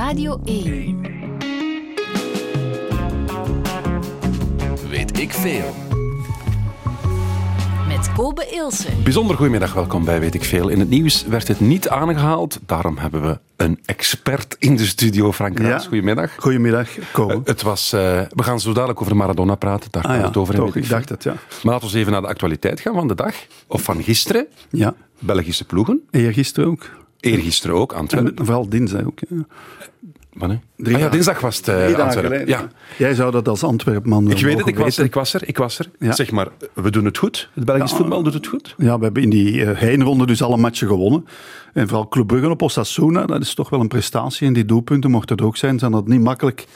Radio 1. Weet ik veel. Met Kobe Ilse. Bijzonder goedemiddag, welkom bij Weet ik Veel. In het nieuws werd het niet aangehaald, daarom hebben we een expert in de studio, Frank Raas. Ja. Goedemiddag. Goedemiddag, Ko. Het was, eh, we gaan zo dadelijk over Maradona praten, daar gaan we het over Ah toch, ik Veel. dacht het, ja. Maar laten we even naar de actualiteit gaan van de dag, of van gisteren. Ja, Belgische ploegen, eergisteren ook. Eergisteren ook, En Antwerpen. vooral dinsdag ook. Ja. Wanneer? Drie Ah ja, dinsdag was het eh, Antwerpen. geleden. Ja. Jij zou dat als Antwerpman Ik weet het, ik was, er, ik was er, ik was er. Ja. Zeg maar, we doen het goed. Het Belgisch Ja. voetbal doet het goed. Ja, we hebben in die eh, heenronde dus alle matchen gewonnen. En vooral Club Brugge op Osasuna, dat is toch wel een prestatie. En die doelpunten, mocht het ook zijn, zijn dat niet makkelijk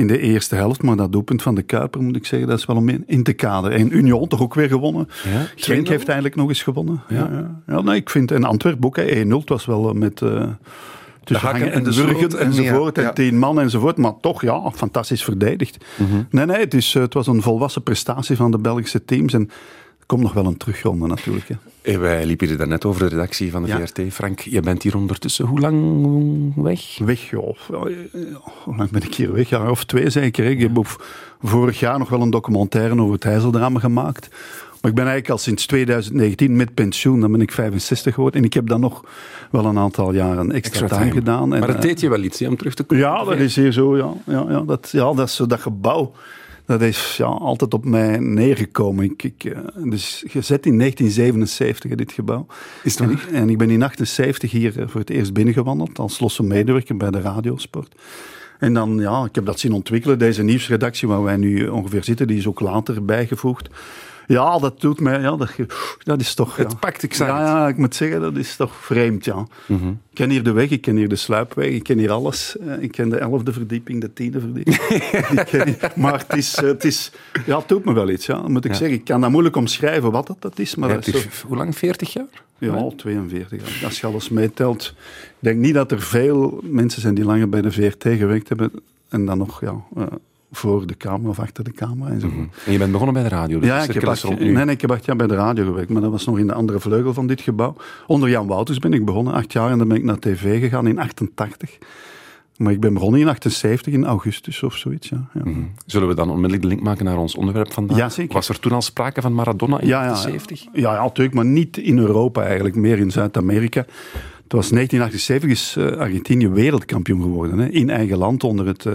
in de eerste helft. Maar dat doelpunt van de Kuiper, moet ik zeggen, dat is wel om in- te kaderen. En Union toch ook weer gewonnen. Ja, Genk 2-0. heeft eigenlijk nog eens gewonnen. Ja, ja. ja nee, ik vind, en Antwerpen ook, hè, 1-0, het was wel eh, met... eh tussen hakken en de wurgen sloot en- enzovoort. ja, ja. En tien man enzovoort. Maar toch, ja, fantastisch verdedigd. Mhm. Nee, nee, het, is, eh, het was een volwassen prestatie van de Belgische teams. En er komt nog wel een terugronde natuurlijk. Hè. Eh, Wij liepen hier daarnet over de redactie van de Ja. VRT. Frank, je bent hier ondertussen hoe lang weg? Weg, joh. Ja, Hoe lang ben ik hier weg? Jaar of twee zeker. Ik heb vorig jaar nog wel een documentaire over het IJsseldrama gemaakt. Maar ik ben eigenlijk al sinds 2019 met pensioen. Dan ben ik 65 geworden. En ik heb dan nog wel een aantal jaren extra, time, gedaan. En, Maar het eh, deed je wel iets hè, om terug te komen. Ja, dat is hier zo. Ja, ja, ja, dat, ja dat, is, zo- dat gebouw. Dat is ja, altijd op mij neergekomen. Ik, ik, eh, dus gezet in 1977, hè, dit gebouw. Is het en, ik, en ik ben in 78 hier eh, voor het eerst binnengewandeld als losse medewerker bij de radiosport. En dan, ja, ik heb dat zien ontwikkelen. Deze nieuwsredactie waar wij nu ongeveer zitten, die is ook later bijgevoegd. Ja, dat doet mij, ja, dat, dat is toch... Het ja. pakt, ik ja, ja, ik moet zeggen, dat is toch vreemd, ja. Ik ken hier de weg, ik ken hier de sluipweg, ik ken hier alles. Eh, Ik ken de elfde verdieping, de tiende verdieping. Ik maar het is, eh, het is... Ja, het doet me wel iets, ja. moet ik Ja. zeggen. Ik kan dat moeilijk omschrijven wat dat, dat is, maar dat is hoe lang? 40 jaar? Ja, al 42 jaar. Als je alles meetelt. Ik denk niet dat er veel mensen zijn die langer bij de VRT gewerkt hebben en dan nog ja, eh, voor de camera of achter de camera enzovoort. En je bent begonnen bij de radio. Dus Ja, ik heb, acht, nee, nee, ik heb acht jaar bij de radio gewerkt, maar dat was nog in de andere vleugel van dit gebouw. Onder Jan Wouters ben ik begonnen, acht jaar, en dan ben ik naar tv gegaan in 88. Maar ik ben begonnen in 78, in augustus of zoiets. Ja, ja. Mhm. Zullen we dan onmiddellijk de link maken naar ons onderwerp vandaag? Ja, zeker. Was er toen al sprake van Maradona in Ja, ja, 70? Ja, ja, natuurlijk, maar niet in Europa eigenlijk, meer in Zuid-Amerika. Het was 1978 is eh, Argentinië wereldkampioen geworden. Hè, in eigen land onder het eh,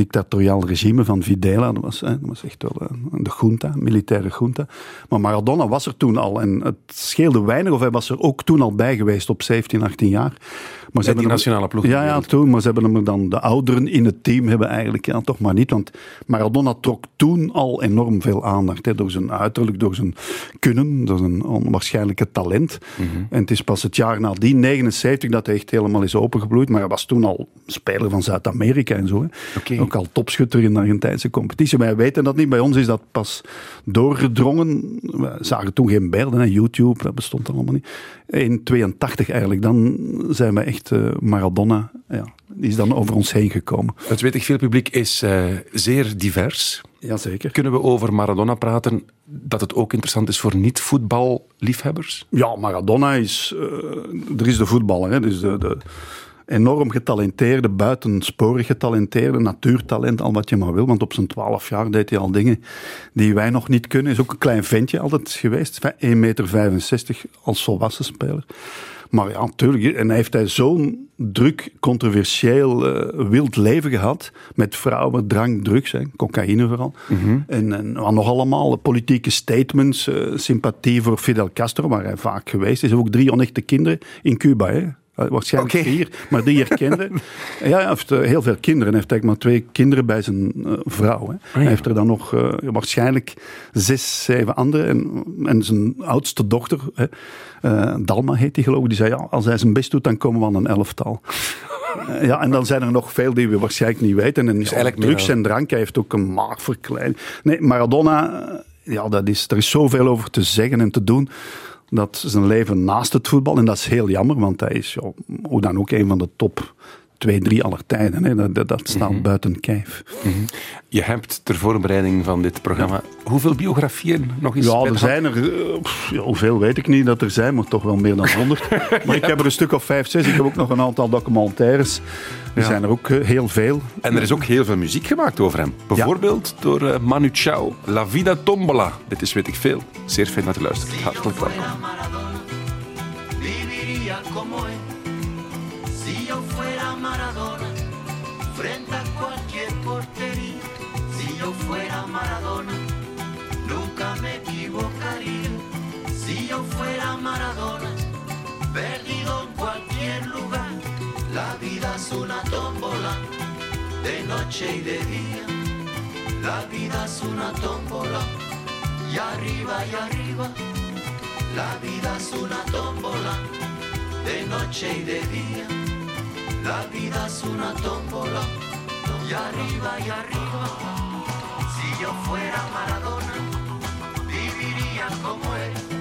dictatoriaal regime van Videla. Dat was, hè, dat was echt wel eh, de junta, militaire junta. Maar Maradona was er toen al en het scheelde weinig of hij was er ook toen al bij geweest op 17, 18 jaar. Maar die hem- nationale ploeg Ja, ja, toen, maar ze hebben hem er dan, de ouderen in het team hebben eigenlijk ja, toch maar niet. Want Maradona trok toen al enorm veel aandacht. Hè, door zijn uiterlijk, door zijn kunnen, door zijn onwaarschijnlijke talent. Mhm. En het is pas het jaar nadien, 79, dat hij echt helemaal is opengebloeid. Maar hij was toen al speler van Zuid-Amerika en zo. Hè. Ook al topschutter in de Argentijnse competitie. Wij weten dat niet. Bij ons is dat pas doorgedrongen. We zagen toen geen beelden. Hè. YouTube, dat bestond allemaal niet. In 82 eigenlijk, dan zijn we echt eh, Maradona. Ja, die is dan over ons heen gekomen. Het weet ik veel publiek is eh, zeer divers. Jazeker. Kunnen we over Maradona praten dat het ook interessant is voor niet-voetballiefhebbers? Ja, Maradona is... eh, er is de voetballer, hè. Dus de, de enorm getalenteerde, buitensporig getalenteerde, natuurtalent, al wat je maar wil. Want op zijn twaalf jaar deed hij al dingen die wij nog niet kunnen. Is ook een klein ventje altijd geweest. 1,65 meter als volwassen speler. Maar ja, natuurlijk. En hij heeft hij zo'n druk, controversieel, eh, wild leven gehad. Met vrouwen, drank, drugs, hè, cocaïne vooral. En, en wat nog allemaal politieke statements, eh, sympathie voor Fidel Castro, waar hij vaak geweest is. Ook drie onechte kinderen in Cuba. Hè. Eh, Waarschijnlijk vier, maar die herkende. ja, hij heeft eh, heel veel kinderen. Hij heeft eigenlijk maar twee kinderen bij zijn eh, vrouw. Hè. Hij heeft er dan nog waarschijnlijk zes, zeven andere. En, en zijn oudste dochter, hè, Dalma heet die geloof ik, die zei, ja, als hij zijn best doet, dan komen we aan een elftal. Ja, en dan zijn er nog veel die we waarschijnlijk niet weten. En eigenlijk drugs en drank, hij heeft ook een maagverkleining. Nee, Maradona, ja, dat is, er is zoveel over te zeggen en te doen. Dat zijn leven naast het voetbal, en dat is heel jammer, want hij is hoe dan ook een van de top twee, drie aller tijden. Hè. Dat, dat, dat staat Mhm. buiten kijf. Je hebt ter voorbereiding van dit programma hoeveel biografieën nog eens Ja, er zijn er, eh, pff, ja, hoeveel weet ik niet dat er zijn, maar toch wel meer dan honderd. maar ik heb er een stuk of vijf, zes. Ik heb ook nog een aantal documentaires. Er zijn er ook eh, heel veel. En er is ook heel veel muziek gemaakt over hem. Bijvoorbeeld door eh, Manu Chao, La Vida Tombola. Dit is weet ik veel. Zeer fijn dat u luistert. Hartelijk welkom. De noche y de día. La vida es una tómbola, y arriba y arriba. La vida es una tómbola, de noche y de día. La vida es una tómbola, y arriba y arriba. Si yo fuera Maradona, viviría como él.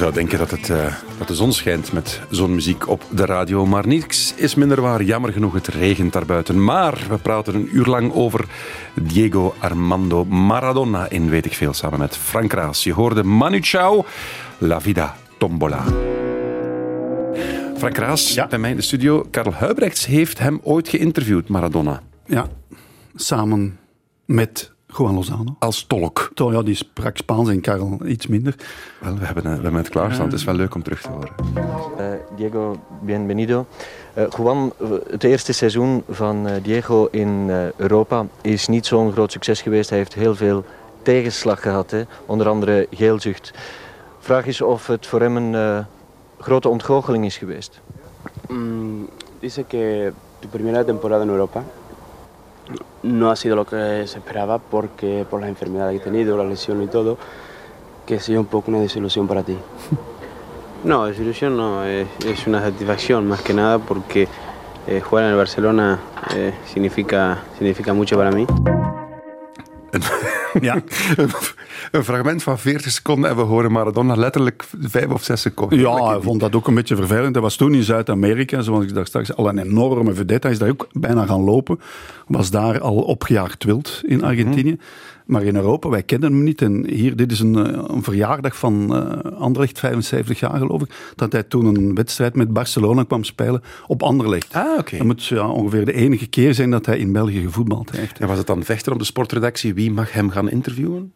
Zou denken dat, het, eh, dat de zon schijnt met zo'n muziek op de radio, maar niets is minder waar. Jammer genoeg, het regent daarbuiten. Maar we praten een uur lang over Diego Armando Maradona in Weet ik Veel, samen met Frank Raas. Je hoorde Manu Chao, La Vida Tombola. Frank Raas, Ja. bij mij in de studio. Karel Huibrechts heeft hem ooit geïnterviewd, Maradona, Ja, samen met Juan Lozano. als tolk. Toch, ja, die sprak Spaans en Karel iets minder. Wel, we hebben, eh, we hebben het klaarstaan. Het is wel leuk om terug te horen. Eh, Diego, bienvenido. Eh, Juan, het eerste seizoen van Diego in Europa is niet zo'n groot succes geweest. Hij heeft heel veel tegenslag gehad, hè? onder andere geelzucht. Vraag is of het voor hem een grote ontgoocheling is geweest. Mm, dice que tu primera temporada en Europa no ha sido lo que se esperaba porque por las enfermedades que he tenido, la lesión y todo, que ha sido un poco una desilusión para ti. No, desilusión no, es, una satisfacción más que nada porque eh, jugar en el Barcelona eh, significa, significa mucho para mí. Ja, Een fragment van 40 seconden en we horen Maradona letterlijk 5 of 6 seconden. ja hij vond dat ook een beetje vervelend. Hij was toen in Zuid-Amerika, zoals ik daar straks al een enorme vedette. Hij is daar ook bijna gaan lopen. Was daar al opgejaagd wild in Argentinië. Maar in Europa, wij kennen hem niet. En hier, dit is een, eh, een verjaardag van eh Anderlecht, 75 jaar geloof ik. Dat hij toen een wedstrijd met Barcelona kwam spelen op Anderlecht. Ah, oké. Dat moet ja, ongeveer de enige keer zijn dat hij in België gevoetbald heeft. En was het dan vechter op de sportredactie? Wie mag hem gaan interviewen?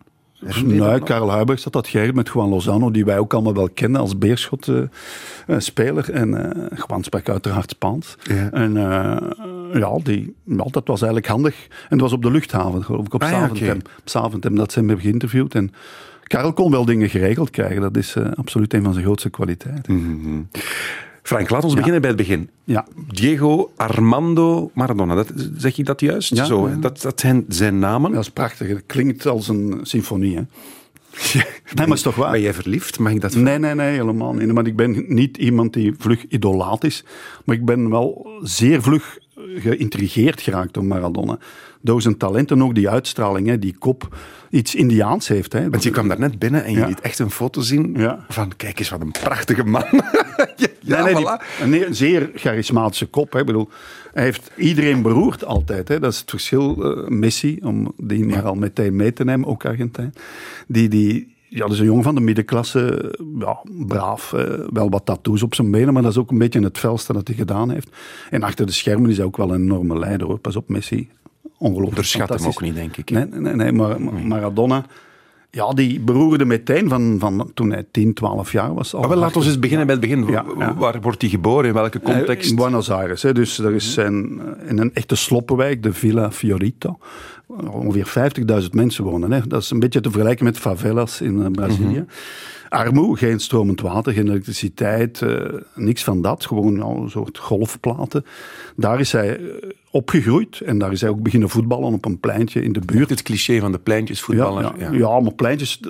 Nee, nog? Karel Huibrechts had dat geregeld met Juan Lozano, die wij ook allemaal wel kennen als Beerschot-speler. en eh Juan sprak uiteraard Spaans. Ja. En eh, ja, die, ja, dat was eigenlijk handig. En dat was op de luchthaven, geloof ik, op Ah, ja, Zaventem. Zaventem dat ze hem hebben geïnterviewd. En Karel kon wel dingen geregeld krijgen. Dat is eh, absoluut een van zijn grootste kwaliteiten. Mhm. Frank, laat ons beginnen bij het begin. Ja. Diego Armando Maradona, dat, zeg ik dat juist? Ja, Zo, ja. Dat, dat zijn zijn namen. Dat is prachtig. Het klinkt als een symfonie. Hè? Nee, maar is toch waar? Ben jij verliefd? Mag ik dat Nee, nee, nee, helemaal niet. Maar ik ben niet iemand die vlug idolaat is. Maar ik ben wel zeer vlug geïntrigeerd geraakt door Maradona. Door zijn talenten ook, die uitstraling, hè, die kop, iets Indiaans heeft. Hè. Want je kwam daar net binnen en je Ja. liet echt een foto zien Ja. van kijk eens wat een prachtige man. ja, Nee, nee, die- een zeer charismatische kop. Hè. Ik bedoel, hij heeft iedereen beroerd altijd. Hè. Dat is het verschil. eh, Messi, om die maar al meteen mee te nemen, ook Argentijn. Die, die, ja, dat is een jongen van de middenklasse. Ja, braaf. eh, wel wat tattoos op zijn benen, maar dat is ook een beetje het felste dat hij gedaan heeft. En achter de schermen is hij ook wel een enorme leider. Hoor. Pas op, Messi. Ongelooflijk Onderschat hem ook niet, denk ik. Nee, nee, nee maar maar Maradona... Ja, die beroerde meteen van, van toen hij 10, 12 jaar was. Al Maar laten we eens beginnen bij het begin. Ja, ja. Waar wordt hij geboren? In welke context? Eh, In Buenos Aires. Hè. Dus er is zijn, eh, in een echte sloppenwijk, de Villa Fiorito. Ongeveer 50.000 mensen wonen. Hè. Dat is een beetje te vergelijken met favelas in eh, Brazilië. Armoe, geen stromend water, geen elektriciteit, niks van dat. Gewoon een soort golfplaten. Daar is hij eh, opgegroeid en daar is hij ook beginnen voetballen op een pleintje in de buurt. Het cliché van de pleintjesvoetballer. Ja, ja, ja. maar pleintjes.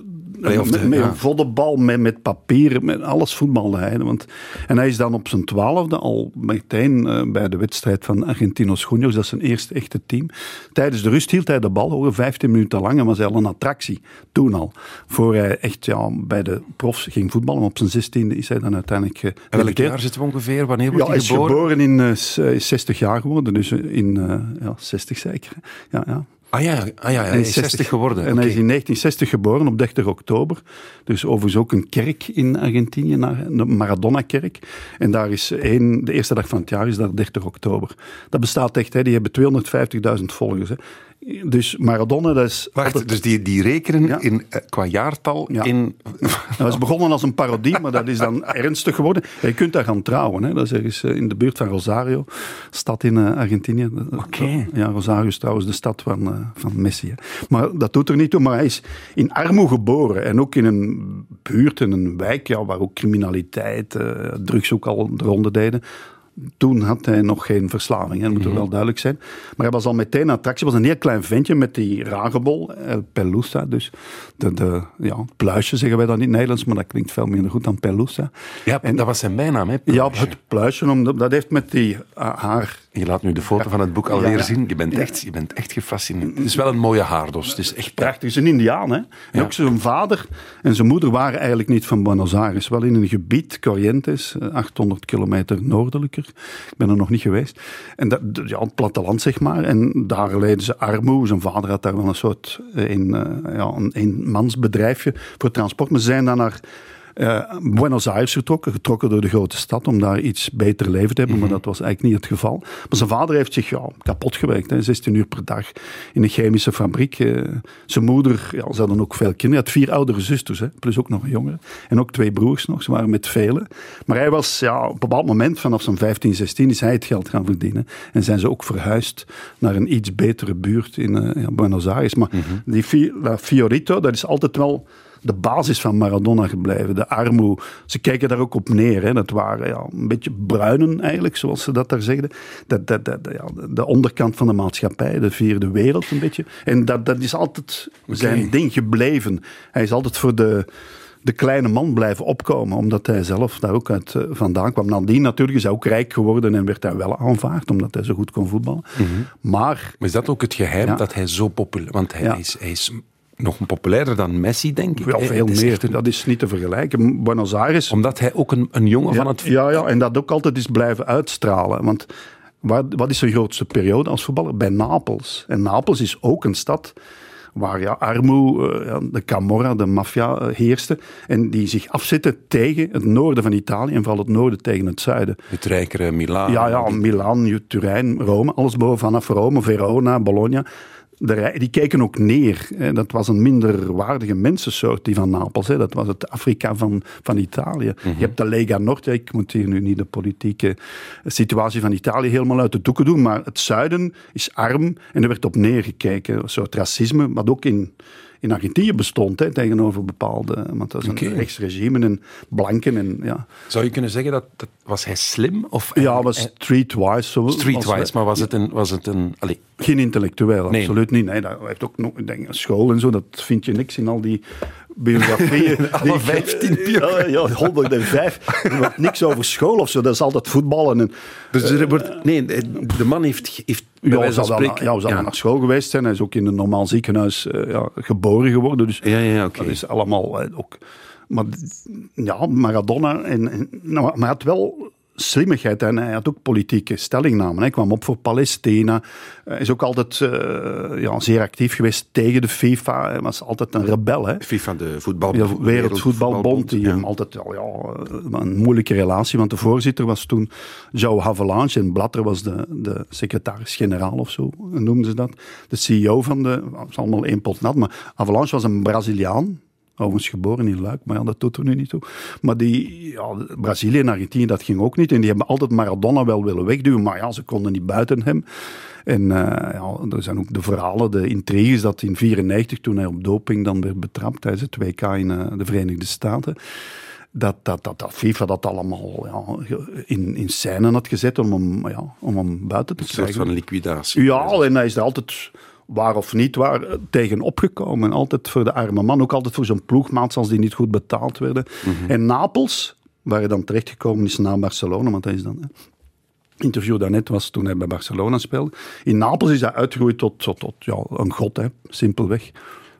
Allee, of de- met, met ja. een voddenbal, met, met papier, met alles voetbalde hij. Want, en hij is dan op zijn twaalfde al meteen eh, bij de wedstrijd van Argentinos Juniors, dat is zijn eerste echte team. Tijdens de rust hield hij de bal, hoor, 15 minuten lang, en was hij al een attractie. Toen al. Voor hij echt ja, bij de profs ging voetballen. Op zijn zestiende is hij dan uiteindelijk En welk gedebuteerd. jaar zitten we ongeveer? Wanneer wordt hij hij is geboren? geboren in is 60 jaar geworden, dus in eh, ja, 60 zeker. Ja, ja. Ah ja, ah, ja, hij is 60 geworden. En hij is in 1960 geboren, op 30 oktober. Dus overigens ook een kerk in Argentinië, de Maradona-kerk. En daar is één, de eerste dag van het jaar is daar 30 oktober. Dat bestaat echt, hè. die hebben 250.000 volgers. Hè. Dus Maradona, dat is... Wacht, altijd- dus die, die rekenen Ja. in, eh, qua jaartal Ja. in... Dat is begonnen als een parodie, maar dat is dan ernstig geworden. Je kunt daar gaan trouwen. Hè. Dat is ergens eh, in de buurt van Rosario, stad in eh, Argentinië. Oké. Ja, Rosario is trouwens de stad van, van Messi. hè. Maar dat doet er niet toe. Maar hij is in armoede geboren. En ook in een buurt, in een wijk, ja, waar ook criminaliteit, drugs ook al de ronde deden. Toen had hij nog geen verslaving, hè, dat moet er wel duidelijk zijn. Maar hij was al meteen een attractie. was een heel klein ventje met die ragebol, El Pelusa. Dus de, de, ja, pluisje zeggen wij dan in het Nederlands, maar dat klinkt veel minder goed dan Pelusa. Ja, dat was zijn bijnaam, hè? Ja, het pluisje, omdat, dat heeft met die ah, haar... Je laat nu de foto van het boek alweer Ja, ja. zien. Je bent, echt, je bent echt gefascineerd. Het is wel een mooie haardos. Het is echt Prachtig, is een Indiaan. Hè? En ook zijn vader en zijn moeder waren eigenlijk niet van Buenos Aires. Wel in een gebied, Corrientes, eh, 800 kilometer noordelijker. Ik ben er nog niet geweest. En dat, ja, het platteland, zeg maar. En daar leden ze armoede. Zijn vader had daar wel een soort eh, een, eh, ja, een eenmansbedrijfje voor transport. Maar ze zijn dan naar eh, Buenos Aires getrokken, getrokken door de grote stad om daar iets beter leven te hebben, maar dat was eigenlijk niet het geval. Maar zijn vader heeft zich ja, kapot gewerkt, hè, 16 uur per dag in een chemische fabriek. Eh, zijn moeder, ja, ze hadden ook veel kinderen, had vier oudere zusters, hè, plus ook nog een jongere. En ook twee broers nog, ze waren met velen. Maar hij was ja, op een bepaald moment, vanaf zijn 15, 16, is hij het geld gaan verdienen. En zijn ze ook verhuisd naar een iets betere buurt in eh, ja, Buenos Aires. Maar die Villa Fiorito, dat is altijd wel de basis van Maradona gebleven. De armoede. Ze kijken daar ook op neer. Hè. Dat waren ja, een beetje bruinen eigenlijk, zoals ze dat daar zeggen. Dat, dat, dat, ja, de onderkant van de maatschappij, de vierde wereld een beetje. En dat, dat is altijd zijn ding gebleven. Hij is altijd voor de de kleine man blijven opkomen, omdat hij zelf daar ook uit eh, vandaan kwam. Nadien natuurlijk is hij ook rijk geworden en werd hij wel aanvaard, omdat hij zo goed kon voetballen. Maar Maar is dat ook het geheim Ja. dat hij zo populair... Want hij, Ja. is, hij is nog populairder dan Messi, denk ik. hè? veel meer, echt dat is niet te vergelijken. Buenos Aires omdat hij ook een, een jongen ja, van het... Ja, ja, en dat ook altijd is blijven uitstralen. Want waar, wat is zijn grootste periode als voetballer? Bij Napels. En Napels is ook een stad waar ja, armoede, eh, ja, de Camorra, de maffia eh, heerste. En die zich afzetten tegen het noorden van Italië en vooral het noorden tegen het zuiden. Het rijkere Milaan. Ja, ja, Milaan, Turijn, Rome, alles boven vanaf Rome, Verona, Bologna. De die keken ook neer. hè. Dat was een minder waardige mensensoort, die van Napels. Hè. Dat was het Afrika van, van Italië. Je hebt de Lega Nord. Ik moet hier nu niet de politieke situatie van Italië helemaal uit de doeken doen. Maar het zuiden is arm en er werd op neergekeken. Een soort racisme, wat ook in, in Argentinië bestond hè, tegenover bepaalde. Want dat is een rechtsregime en blanken. En, ja, Zou je kunnen zeggen dat, dat was hij slim? Of ja was streetwise. Zo, was- streetwise, maar was het een... Was het een allee, Geen intellectueel, Nee. absoluut niet. Nee, dat heeft ook nog denk, school en zo. Dat vind je niks in al die biografieën. Alle Die- 15 Ja, ja, 105. Er wordt niks over school of zo. Dat is altijd voetballen. En, dus er wordt, nee, de man heeft, heeft ja, wel, spreken... ja, naar school geweest zijn. Hij is ook in een normaal ziekenhuis eh, ja, geboren geworden. Dus Ja, ja, oké. dat is allemaal eh, ook... Maar ja, Maradona... En, en, nou, maar hij had wel slimmigheid en hij had ook politieke stellingnamen. Hij kwam op voor Palestina. Hij is ook altijd eh, ja, zeer actief geweest tegen de FIFA. Hij was altijd een rebel, hè. FIFA, de voetbal, Ja, Wereldvoetbalbond, die ja. hem altijd wel, ja, een moeilijke relatie, want de voorzitter was toen João Havelange en Blatter was de, de secretaris-generaal of zo, noemden ze dat. De CEO van de, het is allemaal één pot nat, maar Havelange was een Braziliaan, overigens geboren in Luik, maar ja, dat doet er nu niet toe. Maar die, ja, Brazilië en Argentinië, dat ging ook niet en die hebben altijd Maradona wel willen wegduwen, maar ja, ze konden niet buiten hem. En eh, ja, er zijn ook de verhalen, de intriges dat in 1994, toen hij op doping dan werd betrapt tijdens het WK in eh, de Verenigde Staten, dat, dat, dat, dat FIFA dat allemaal ja, in, in scène had gezet om hem, ja, om hem buiten te Een soort krijgen. van liquidatie. Ja, en hij is er altijd, waar of niet waar, eh, tegen opgekomen. Altijd voor de arme man, ook altijd voor zijn ploegmaats als die niet goed betaald werden. En Napels, waar hij dan terechtgekomen is na Barcelona, want hij is dan... hè, interview daarnet was toen hij bij Barcelona speelde. In Napels is hij uitgegroeid tot, tot, tot ja, een god, hè, simpelweg.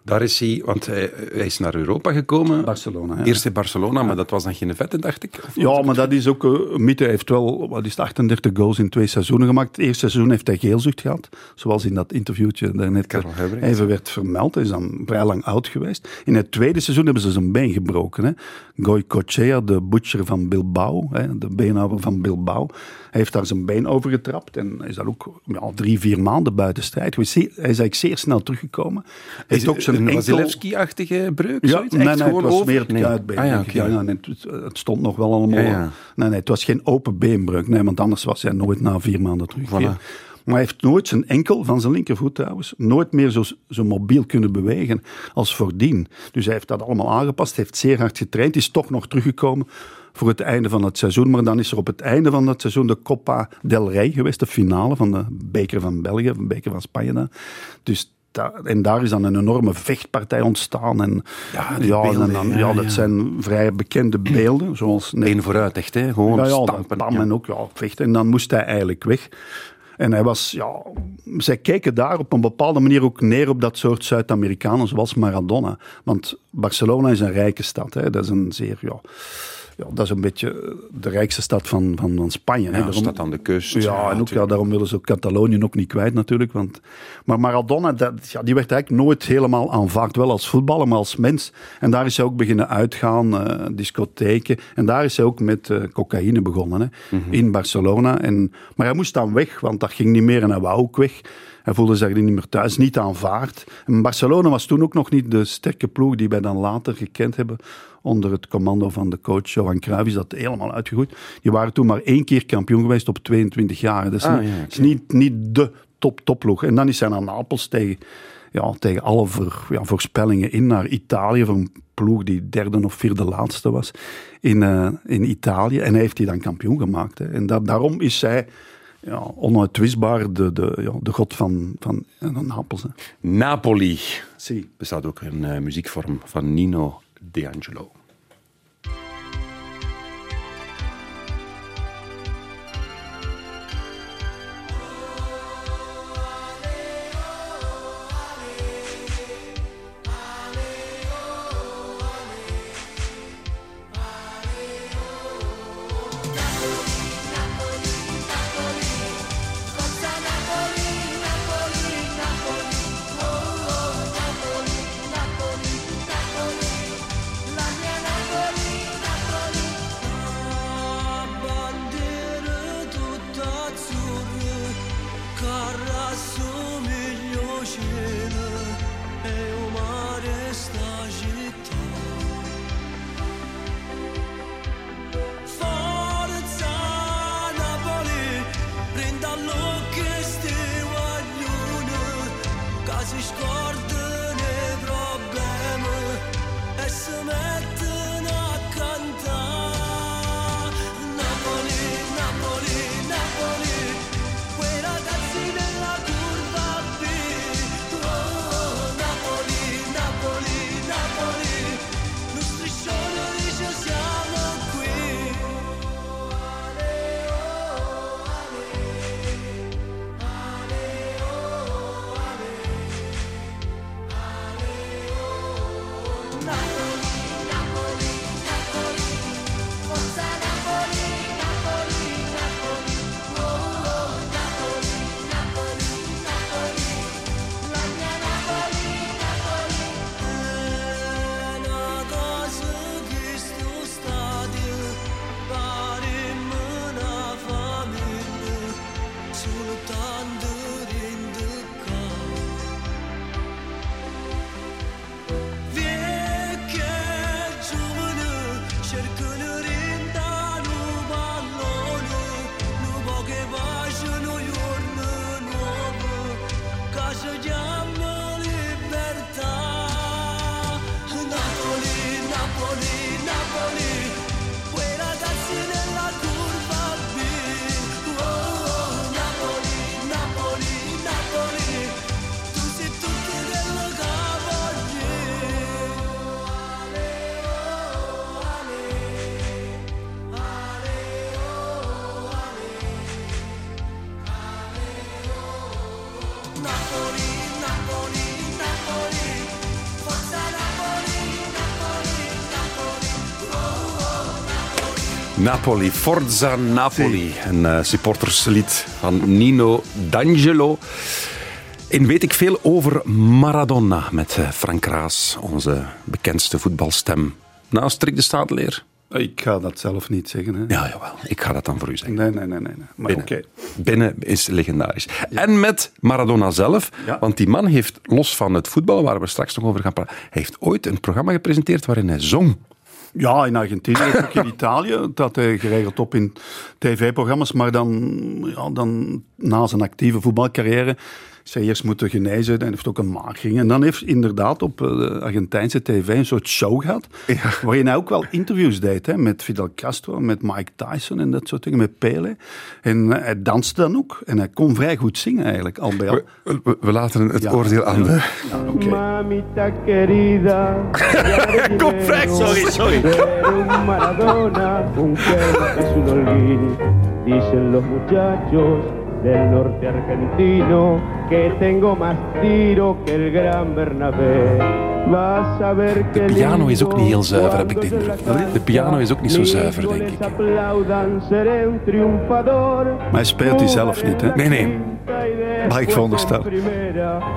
Daar is hij, want hij, hij is naar Europa gekomen. Barcelona, ja. Eerst in Barcelona, maar dat was dan geen vette, dacht ik. Ja, maar dat is ook een mythe. Hij heeft wel, wat is het, 38 goals in twee seizoenen gemaakt. Het eerste seizoen heeft hij geelzucht gehad, zoals in dat interviewtje daarnet Karel even werd vermeld. Hij is dan vrij lang oud geweest. In het tweede seizoen hebben ze zijn been gebroken. Hè. Goycochea, de butcher van Bilbao, hè, de beenhouwer van Bilbao, heeft daar zijn been over getrapt en is daar ook ja, drie, vier maanden buiten strijd. Hij is eigenlijk zeer snel teruggekomen. Hij heeft ook zijn een enkel... Wasilewski-achtige breuk? Ja, zoiets? nee, Echt nee, het was over? meer het Nee. kuitbeen. Ah, ja, ja, nee, het, het stond nog wel allemaal. Ja. Nee, nee, het was geen open beenbreuk. Nee, want anders was hij nooit na vier maanden teruggekeerd. Voilà. Maar hij heeft nooit zijn enkel van zijn linkervoet trouwens, nooit meer zo, zo mobiel kunnen bewegen als voordien. Dus hij heeft dat allemaal aangepast, heeft zeer hard getraind, is toch nog teruggekomen voor het einde van het seizoen. Maar dan is er op het einde van het seizoen de Copa del Rey geweest, de finale van de beker van België, de beker van Spanje. Dus en daar is dan een enorme vechtpartij ontstaan. En, Ja, ja, en beelden, dan, ja, ja, dat zijn vrij bekende beelden, zoals net vooruit, echt, hè? Gewoon ja, ja, stampen. pam Ja. en ook ja, vechten. En dan moest hij eigenlijk weg. En hij was, ja, zij keken daar op een bepaalde manier ook neer op dat soort Zuid-Amerikanen zoals Maradona. Want Barcelona is een rijke stad. Hè. Dat is een zeer, ja, ja, dat is een beetje de rijkste stad van, van, van Spanje. hè. Ja, Daarom- staat aan de kust. ja, en ook, ja, daarom willen ze ook Catalonië ook niet kwijt natuurlijk. Want, maar Maradona, dat, ja, die werd eigenlijk nooit helemaal aanvaard. Wel als voetballer, maar als mens. En daar is hij ook beginnen uitgaan, eh, discotheken. En daar is hij ook met eh, cocaïne begonnen, hè, Mhm. in Barcelona. En, maar hij moest dan weg, want dat ging niet meer en hij wou ook weg. Hij voelde zich er niet meer thuis, niet aanvaard. En Barcelona was toen ook nog niet de sterke ploeg die wij dan later gekend hebben onder het commando van de coach Johan Cruijff is dat helemaal uitgegroeid. Die waren toen maar één keer kampioen geweest op 22 jaar. Dat is, Ah, niet, ja, is niet, niet de top topploeg. En dan is hij naar Napels tegen, ja, tegen alle voor, ja, voorspellingen in naar Italië voor een ploeg die derde of vierde laatste was in, eh, in Italië. En hij heeft die dan kampioen gemaakt. Hè. En da- daarom is hij ja, onuitwisbaar de, de, ja, de god van, van, van Napels. Hè. Napoli. Zie. bestaat ook een eh, muziekvorm van Nino D'Angelo. Napoli, Forza Napoli. Een eh, supporterslied van Nino D'Angelo. En weet ik veel over Maradona met eh, Frank Raas, onze bekendste voetbalstem. Naast Rick de Stadeleer. Ik ga dat zelf niet zeggen. Hè. Ja, jawel. Ik ga dat dan voor u zeggen. Nee, nee, nee. nee. nee. Maar oké. Binnen. Binnen is legendarisch. En met Maradona zelf, Ja. want die man heeft, los van het voetbal, waar we straks nog over gaan praten, hij heeft ooit een programma gepresenteerd waarin hij zong. Ja, in Argentinië, ook in Italië. Dat hij geregeld op in tv-programma's. Maar dan, ja, dan na zijn actieve voetbalcarrière hij eerst moeten genezen. En heeft ook een maagring. En dan heeft hij inderdaad op eh, de Argentijnse tv een soort show gehad. Waarin hij ook wel interviews deed. Hè, met Fidel Castro, met Mike Tyson en dat soort dingen. Met Pele. En eh, hij danste dan ook. En hij kon vrij goed zingen eigenlijk, al bij al. We, we- we laten het Ja. oordeel aan de... Ja, oké. Mamita querida. Kom, Frank, sorry, sorry. Maradona, un que es un holguín. Dicen los muchachos del norte argentino que tengo más tiro que el gran Bernabé. Vas a ver que De piano is ook niet heel zuiver, heb ik de indruk. De piano is ook niet zo zuiver, denk ik. Maar hij speelt die zelf niet, hè? Nee, nee. Mag ik veronderstellen.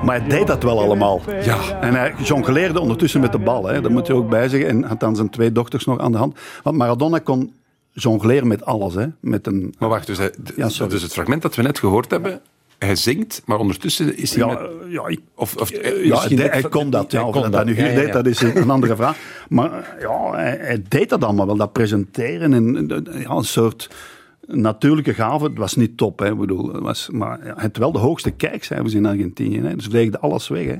Maar hij deed dat wel allemaal. Ja. En hij jongleerde ondertussen met de bal, hè. dat moet je ook bij zeggen. En had dan zijn twee dochters nog aan de hand. Want Maradona kon jongleren met alles. Hè. Met een, Maar wacht, dus, hij- Ja, sorry. dus het fragment dat we net gehoord hebben, hij zingt, maar ondertussen is hij ja, met... eh, ja, ik Of, of, Ja, misschien- hij, hij kon dat. Ja, Hij of kon dat hij nu deed, dat is een andere vraag. Maar eh, ja, hij, hij deed dat allemaal wel. Dat presenteren en eh, ja, een soort natuurlijke gave. Het was niet top, hè, ik bedoel. Het was, maar had wel de hoogste kijkcijfers in Argentinië. Hè, dus veegde alles weg. Hè.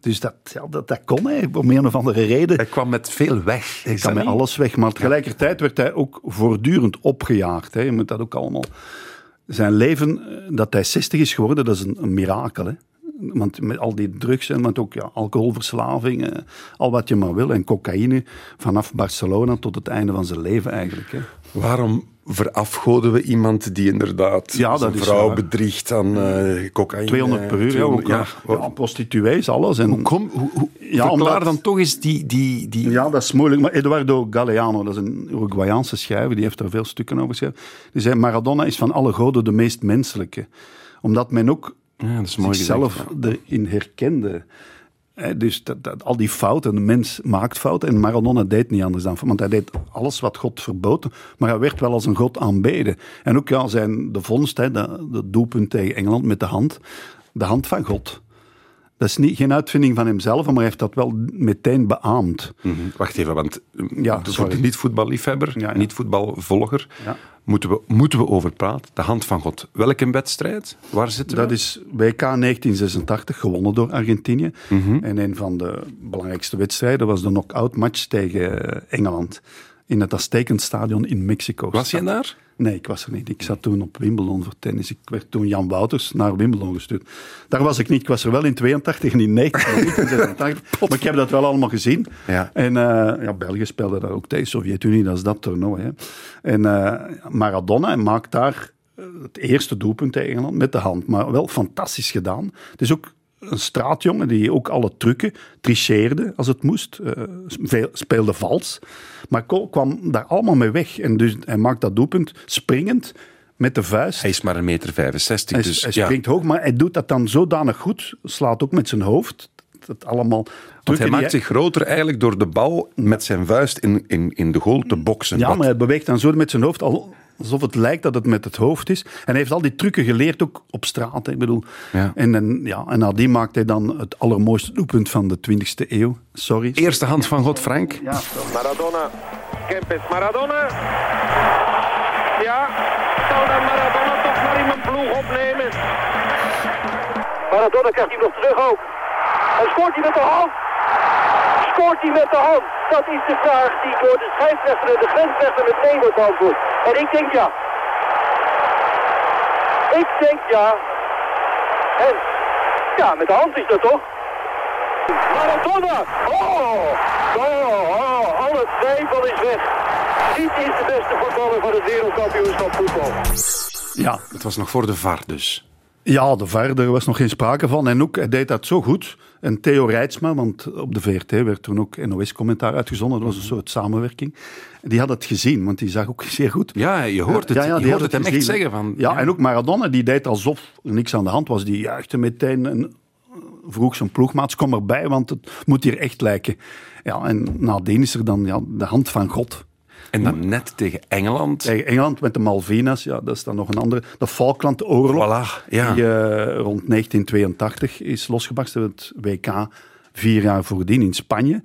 Dus dat, ja, dat, dat kon hij, om een of andere reden. Hij kwam met veel weg. Hij dat met niet? alles weg. Maar tegelijkertijd werd hij ook voortdurend opgejaagd. Hè. Je moet dat ook allemaal... Zijn leven, eh, dat hij 60 is geworden, dat is een, een mirakel. Hè. Want met al die drugs en want ook ja, alcoholverslaving, eh, al wat je maar wil. En cocaïne, vanaf Barcelona tot het einde van zijn leven eigenlijk. Hè. Waarom verafgoden we iemand die inderdaad Ja, zijn vrouw waar. bedriegt aan eh cocaïne? 200 per uur, ja, 200, ook, ja, ja, wat- ja, prostituees, alles. En, Hoe kom, hoe, hoe, Ja, verklaar omdat- dan toch eens die... die, die Ja, dat is moeilijk. Maar Eduardo Galeano, dat is een Uruguayaanse schrijver, die heeft er veel stukken over geschreven. Die zei, Maradona is van alle goden de meest menselijke. Omdat men ook Ja, dat is mooi zichzelf gezegd, erin herkende. Hè, dus dat, dat, al die fouten, de mens maakt fouten. En Maradona deed niet anders dan. Want hij deed alles wat God verbood. Maar hij werd wel als een God aanbeden. En ook ja, zijn, de vondst, hè, de doelpunt tegen Engeland met de hand. De hand van God. Dat is niet, geen uitvinding van hemzelf, maar hij heeft dat wel meteen beaamd. Mhm. Wacht even, want Ja, ja, voor sorry. de niet-voetballiefhebber, Ja, ja. niet-voetbalvolger, Ja. moeten, we, moeten we over praten. De hand van God. Welke wedstrijd? Waar zitten Dat we? is WK 1986, gewonnen door Argentinië. Mhm. En een van de belangrijkste wedstrijden was de knock-out match tegen Engeland. In het Aztekenstadion in Mexico. Was jij daar? Nee, ik was er niet. Ik zat toen op Wimbledon voor tennis. Ik werd toen Jan Wouters naar Wimbledon gestuurd. Daar was ik niet. Ik was er wel in 82 en in 90, maar niet in 86. Maar ik heb dat wel allemaal gezien. Ja. En eh, ja, België speelde daar ook tegen. Sovjet-Unie, dat is dat toernooi. Hè. En eh, Maradona maakt daar eh, het eerste doelpunt tegen Engeland met de hand. Maar wel fantastisch gedaan. Het is ook een straatjongen die ook alle trucken tricheerde als het moest. eh, speelde vals. Maar kwam daar allemaal mee weg. En dus hij maakt dat doelpunt springend met de vuist. Hij is maar een meter 65, Hij, dus hij ja. springt hoog, maar hij doet dat dan zodanig goed. Slaat ook met zijn hoofd. Dat allemaal Want hij maakt zich groter eigenlijk door de bal met zijn vuist in, in, in de goal te boksen. Ja, maar hij beweegt dan zo met zijn hoofd, al- alsof het lijkt dat het met het hoofd is. En hij heeft al die trucken geleerd, ook op straat. hè. Ik bedoel. Ja. En, en, ja, en nadien maakt hij dan het allermooiste doelpunt van de 20e eeuw. Sorry. Eerste hand van God, Frank. Ja, Maradona, Kempes, Maradona. Ja, zou dan Maradona toch maar in mijn ploeg opnemen? Maradona krijgt hij nog terug ook. En scoort hij met de hand? Scoort hij met de hand? Dat is de vraag die door de scheidsrechter en de grensrechter meteen wordt beantwoord. En ik denk ja. Ik denk ja. En ja, met de hand is dat toch? Maradona! Oh! Oh, oh, alle twijfel is weg. Dit is de beste voetballer van het wereldkampioenschap voetbal. ja. Het was nog voor de VAR dus. Ja, de VAR, daar was nog geen sprake van. En ook, hij deed dat zo goed. En Theo Rijtsma, want op de VRT werd toen ook NOS-commentaar uitgezonden. Dat was een soort samenwerking. Die had het gezien, want die zag ook zeer goed. Ja, je hoort het, Ja, ja, je hoort het hem echt gezien, zeggen. Van, Ja, en ook Maradona, die deed alsof er niks aan de hand was. Die juichte meteen en vroeg zijn ploegmaats, kom erbij, want het moet hier echt lijken. Ja, en nadien is er dan ja, de hand van God. En dan net tegen Engeland. Tegen Engeland met de Malvinas, ja, dat is dan nog een andere. De Falklandoorlog, Voilà, ja. die eh, rond 1982 is losgebarsten. Het WK vier jaar voordien in Spanje.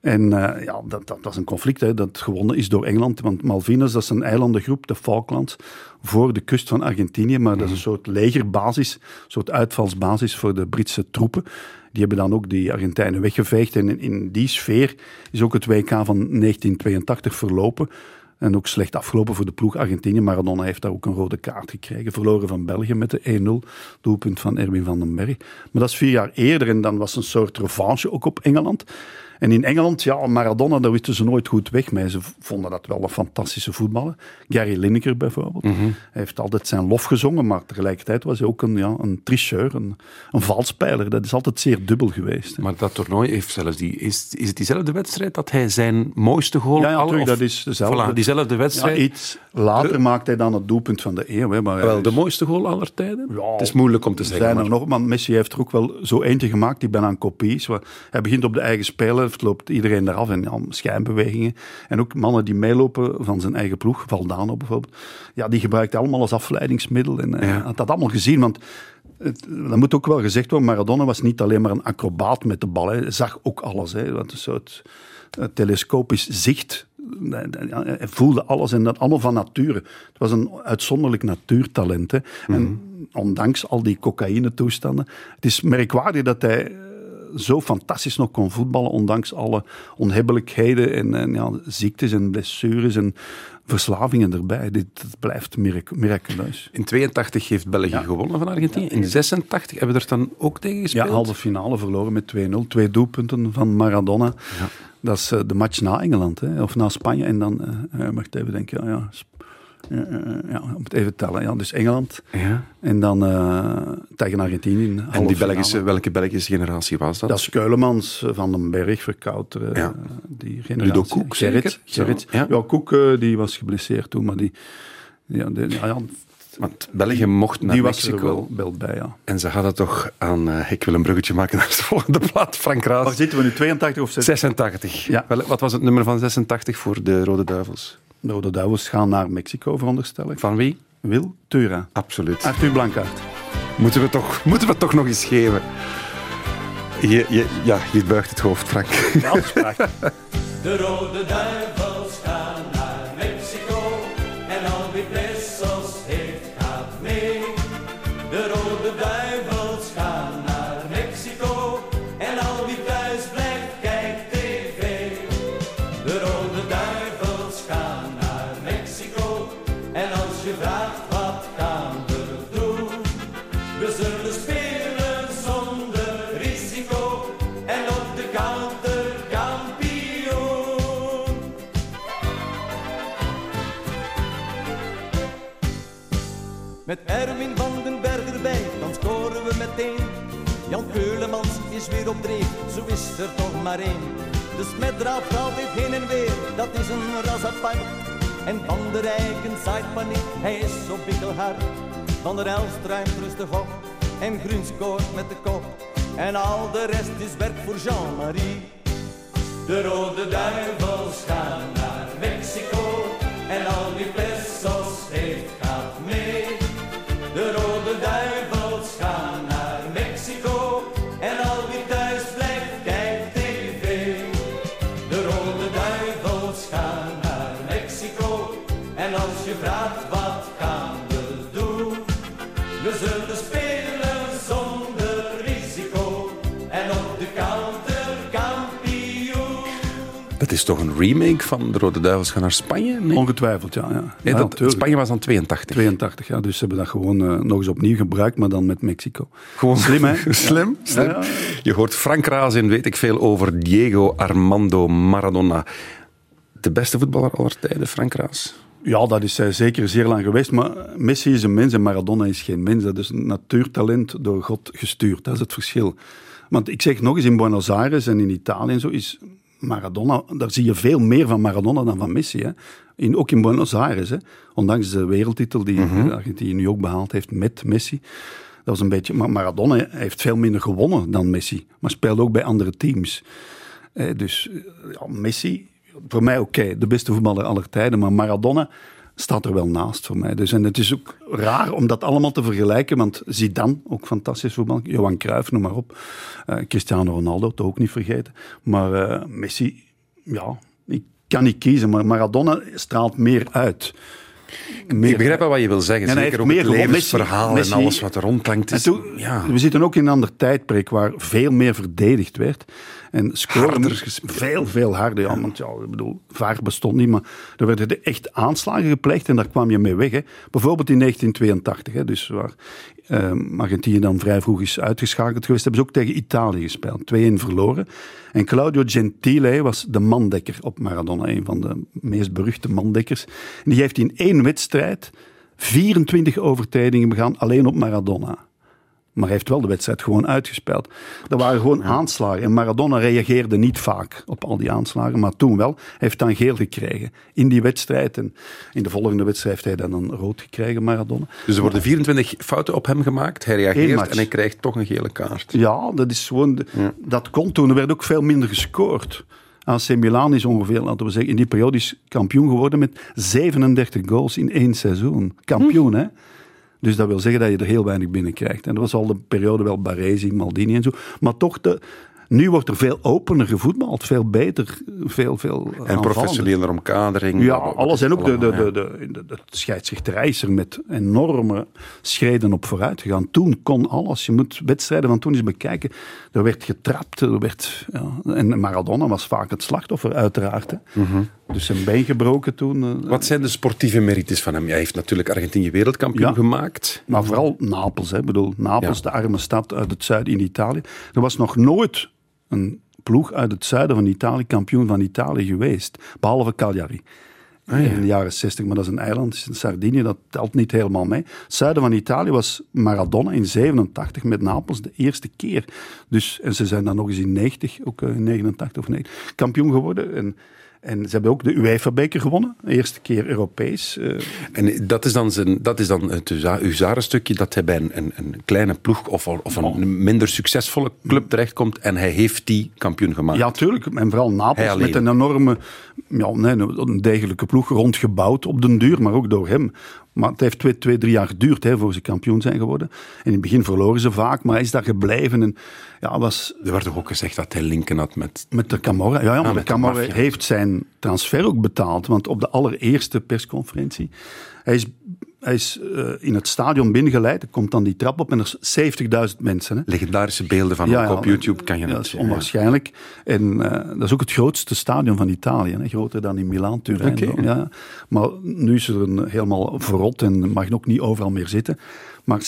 En eh, ja, dat, dat, is een conflict hè, dat gewonnen is door Engeland. Want Malvinas, dat is een eilandengroep, de Falklands, voor de kust van Argentinië. Maar dat is een soort legerbasis, een soort uitvalsbasis voor de Britse troepen. Die hebben dan ook die Argentijnen weggeveegd. En in, die sfeer is ook het WK van 1982 verlopen. En ook slecht afgelopen voor de ploeg Argentinië. Maradona heeft daar ook een rode kaart gekregen. Verloren van België met de 1-0. Doelpunt van Erwin van den Berg. Maar dat is vier jaar eerder. En dan was een soort revanche ook op Engeland. En in Engeland, ja, Maradona, daar wisten ze nooit goed weg mee. Ze vonden dat wel een fantastische voetballer. Gary Lineker bijvoorbeeld. Hij heeft altijd zijn lof gezongen, maar tegelijkertijd was hij ook een, ja, een tricheur, een, een valspeler. Dat is altijd zeer dubbel geweest. hè. Maar dat toernooi heeft zelfs die... Is, is het diezelfde wedstrijd dat hij zijn mooiste goal... Ja, ja, al- of- dat is dezelfde. Voilà, diezelfde Ja, wedstrijd. iets later maakt hij dan het doelpunt van de eeuw. Hè, maar Wel, de is- mooiste goal aller tijden? Ja, het is moeilijk om te zeggen. zijn maar- er nog, maar Messi heeft er ook wel zo eentje gemaakt die bijna een kopie is. Hij begint op de eigen loopt iedereen eraf en ja, schijnbewegingen. En ook mannen die meelopen van zijn eigen ploeg, Valdano bijvoorbeeld, ja, die gebruikt allemaal als afleidingsmiddel. En hij Ja. had dat allemaal gezien, want het, dat moet ook wel gezegd worden, Maradona was niet alleen maar een acrobaat met de bal. Hij zag ook alles. Hè. Wat een soort eh, telescopisch zicht. Ja, Hij voelde alles en dat allemaal van nature. Het was een uitzonderlijk natuurtalent. Hè. En ondanks al die cocaïne-toestanden. Het is merkwaardig dat hij eh, zo fantastisch nog kon voetballen, ondanks alle onhebbelijkheden en, en ja, ziektes en blessures en verslavingen erbij. Dit, het blijft mirac- miraculeus. In 82 heeft België gewonnen van Argentinië. In 86 hebben we er dan ook tegen Ja, gespeeld. halve finale verloren met 2-0. Twee doelpunten van Maradona. Dat is eh, de match na Engeland, hè, of na Spanje. En dan, eh je even denken, ja, ja, ja, om het even te tellen. Ja, dus Engeland Ja. en dan eh, tegen Argentinië. in En die. Belgische, welke Belgische generatie was dat? Dat is Keulemans, eh, Van den Berg, Ja. eh, die generatie. Ludo Koek, Gerrit. Gerrit. ja. Ja. Koek eh, die was geblesseerd toen, maar die, ja, die, ja, Want België mocht naar die was er wel, wel bij, ja. En ze hadden toch aan... eh, ik wil een bruggetje maken naar de volgende plaat. Frank Waar Raas. zitten we nu, 82 of 86? 86. Ja. Wel, Wat was het nummer van 86 voor de Rode Duivels? De Rode Duivels gaan naar Mexico, veronderstel ik. Van wie? Wil Tura. Absoluut. Arthur Blankaart. Moeten we toch, moeten we toch nog eens geven? Je, je, ja, je buigt het hoofd, Frank. Is prachtig. De rode duivels Met Erwin van den Berg erbij, dan scoren we meteen. Jan Keulemans is weer op dreef, zo is er toch maar één. De smet draaft altijd heen en weer, dat is een ras apart. En Van der Rijken zaait paniek, hij is zo bikkelhard. Van der Elst ruimt rustig op, en Groen scoort met de kop. En al de rest is werk voor Jean-Marie. De rode duivels gaan naar Mexico en al wie pesos heeft Dat is toch een remake van de Rode Duivels gaan naar Spanje? Nee, Ongetwijfeld, ja. ja. Nee, Ja, dat. Spanje was dan 82. 82, ja. Dus ze hebben dat gewoon eh, nog eens opnieuw gebruikt, maar dan met Mexico. Gewoon Slim, hè? slim, slim. Ja. Je hoort Frank Raas in weet ik veel over Diego Armando Maradona. De beste voetballer aller tijden, Frank Raas. Ja, dat is hij zeker zeer lang geweest. Maar Messi is een mens en Maradona is geen mens. Dat is een natuurtalent door God gestuurd. Dat is het verschil. Want ik zeg nog eens, in Buenos Aires en in Italië en zo is Maradona, daar zie je veel meer van Maradona dan van Messi. Hè. In, ook in Buenos Aires, hè. ondanks de wereldtitel die Argentinië nu ook behaald heeft met Messi. Dat was een beetje, maar Maradona heeft veel minder gewonnen dan Messi, maar speelde ook bij andere teams. Eh, dus ja, Messi, voor mij oké, de beste voetballer aller tijden, maar Maradona staat er wel naast voor mij. Dus, en het is ook raar om dat allemaal te vergelijken, want Zidane, ook fantastisch voetbal, Johan Cruijff, noem maar op. Eh, Cristiano Ronaldo, toch ook niet vergeten. Maar eh, Messi, ja, ik kan niet kiezen, maar Maradona straalt meer uit. Ik begrijp wel wat je wil zeggen. En Zeker ook meer het levensverhaal Messi- en alles wat er rondklankt. En Is, toen- ja. We zitten ook in een ander tijdperk waar veel meer verdedigd werd. En scoren veel, veel harder. Ja, want ja, ik bedoel, vaar bestond niet, maar er werden echt aanslagen gepleegd en daar kwam je mee weg. Hè. Bijvoorbeeld in 1982, hè, dus waar ehm, Argentinië dan vrij vroeg is uitgeschakeld geweest, hebben ze ook tegen Italië gespeeld. 2-1 verloren. En Claudio Gentile was de mandekker op Maradona, een van de meest beruchte mandekkers. Die heeft in één wedstrijd 24 overtredingen begaan, alleen op Maradona. Maar hij heeft wel de wedstrijd gewoon uitgespeeld. Er waren gewoon aanslagen. En Maradona reageerde niet vaak op al die aanslagen. Maar toen wel. Hij heeft dan geel gekregen in die wedstrijd. En in de volgende wedstrijd heeft hij dan een rood gekregen, Maradona. Dus er worden 24 fouten op hem gemaakt. Hij reageert en hij krijgt toch een gele kaart. Ja, dat is gewoon... de- Dat kon toen. Er werd ook veel minder gescoord. AC Milan is ongeveer, laten we zeggen, in die periode is kampioen geworden met 37 goals in één seizoen. Kampioen, hè? Dus dat wil zeggen dat je er heel weinig binnen krijgt. En dat was al de periode wel Baresi, Maldini en zo. Maar toch, de, nu wordt er veel opener gevoetbald. Veel beter, veel, veel En professionele omkadering. Ja, alles. En ook de, de, de, de, de, scheidsrechterij is er met enorme schreden op vooruit gegaan. Toen kon alles. Je moet wedstrijden van toen eens bekijken. Er werd getrapt. Er werd, ja. En Maradona was vaak het slachtoffer, uiteraard. Hè. Dus zijn been gebroken toen. eh, Wat zijn de sportieve merites van hem? Hij heeft natuurlijk Argentinië wereldkampioen Ja. gemaakt. Maar vooral Napels. Hè. Ik bedoel, Napels, Ja. de arme stad uit het zuiden in Italië. Er was nog nooit een ploeg uit het zuiden van Italië kampioen van Italië geweest. Behalve Cagliari. In de jaren 60, maar dat is een eiland, is in Sardinië, dat telt niet helemaal mee. Het zuiden van Italië was Maradona in 87 met Napels de eerste keer. Dus, en ze zijn dan nog eens in 90, ook eh, in 89 of 90, kampioen geworden. En, en ze hebben ook de UEFA-beker gewonnen, de eerste keer Europees. eh, En dat is dan, zijn, dat is dan het huza- huzarenstukje dat hij bij een, een, een kleine ploeg of, of een minder succesvolle club terechtkomt en hij heeft die kampioen gemaakt. Ja, tuurlijk. En vooral Napels met een enorme, ja, nee, een degelijke ploeg rondgebouwd op den duur, maar ook door hem. Maar het heeft twee, twee drie jaar geduurd hè, voor ze kampioen zijn geworden. En in het begin verloren ze vaak, maar hij is daar gebleven. En ja, was Er werd toch ook gezegd dat hij linken had met... met de Camorra. Ja, ja maar Ah, de met de Camorra heeft zijn transfer ook betaald. Want op de allereerste persconferentie, hij is, hij is eh, in het stadion binnengeleid. Er komt dan die trap op en er zijn 70.000 mensen. Hè. Legendarische beelden van Ja, ook ja, op YouTube kan je dat is onwaarschijnlijk. En eh, dat is ook het grootste stadion van Italië. Hè? Groter dan in Milaan, Turijn. Ja. Maar nu is er een, helemaal verrot en mag ook niet overal meer zitten. Maar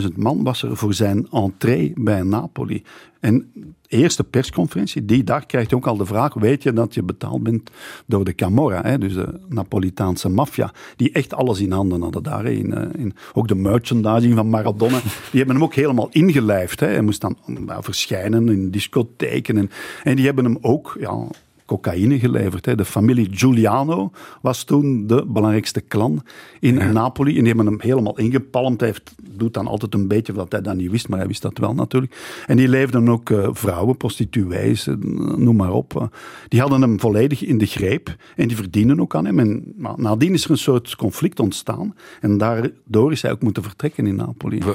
70.000 man was er voor zijn entree bij Napoli. En de eerste persconferentie, die dag krijgt hij ook al de vraag, weet je dat je betaald bent door de Camorra, hè? dus de Napolitaanse maffia, die echt alles in handen hadden daar. eh, in, ook de merchandising van Maradona, die hebben hem ook helemaal ingelijfd. Hè? Hij moest dan nou, verschijnen in discotheken. En, en die hebben hem ook... Ja, cocaïne geleverd. Hè. De familie Giuliano was toen de belangrijkste clan in Napoli. En die hebben hem helemaal ingepalmd. Hij heeft, doet dan altijd een beetje dat hij dat niet wist, maar hij wist dat wel natuurlijk. En die leefden ook eh, vrouwen, prostituees, eh, noem maar op. eh. die hadden hem volledig in de greep en die verdienen ook aan hem. En nadien is er een soort conflict ontstaan. En daardoor is hij ook moeten vertrekken in Napoli. Wa-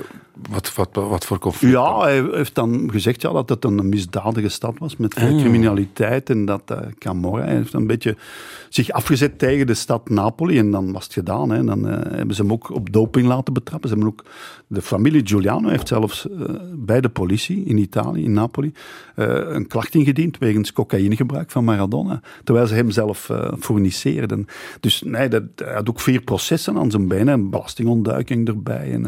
Wat, wat, wat, wat voor conflict? Ja, hij heeft dan gezegd ja, dat het een misdadige stad was met veel Ah. criminaliteit. En dat Camorra hij heeft een beetje zich afgezet tegen de stad Napoli. En dan was het gedaan. Hè. Dan eh, hebben ze hem ook op doping laten betrappen. Ze hebben ook, de familie Giuliano heeft zelfs eh, bij de politie in Italië, in Napoli, eh, een klacht ingediend wegens cocaïnegebruik van Maradona. Terwijl ze hem zelf eh fournisseerden. Dus nee, dat, hij had ook vier processen aan zijn benen. En belastingontduiking erbij. En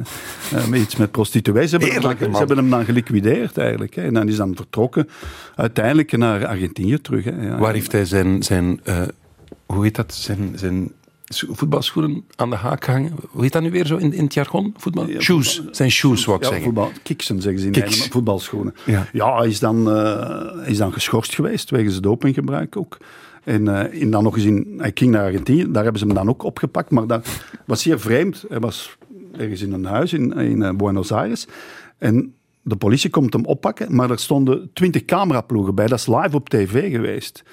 eh, eh, iets met prostituees. Ze hebben, dan, ze hebben hem dan geliquideerd eigenlijk. Hè. En dan is dan vertrokken uiteindelijk naar Argentinië terug. Hè. Ja. Waar heeft hij zijn, zijn eh, hoe heet dat, zijn, zijn voetbalschoenen aan de haak hangen. Hoe heet dat nu weer zo in, in het jargon? Voetbal? shoes. Zijn shoes, wou ik Ja, zeggen. voetbal, kiksen zeggen ze in Kiks. Nederland, voetbalschoenen. Ja. Ja, hij is dan, eh, is dan geschorst geweest wegens dopinggebruik ook. En, eh, en dan nog eens in, hij ging naar Argentinië, daar hebben ze hem dan ook opgepakt. Maar dat was zeer vreemd. Hij was ergens in een huis in, in Buenos Aires. En de politie komt hem oppakken, maar er stonden twintig cameraploegen bij. Dat is live op tv geweest.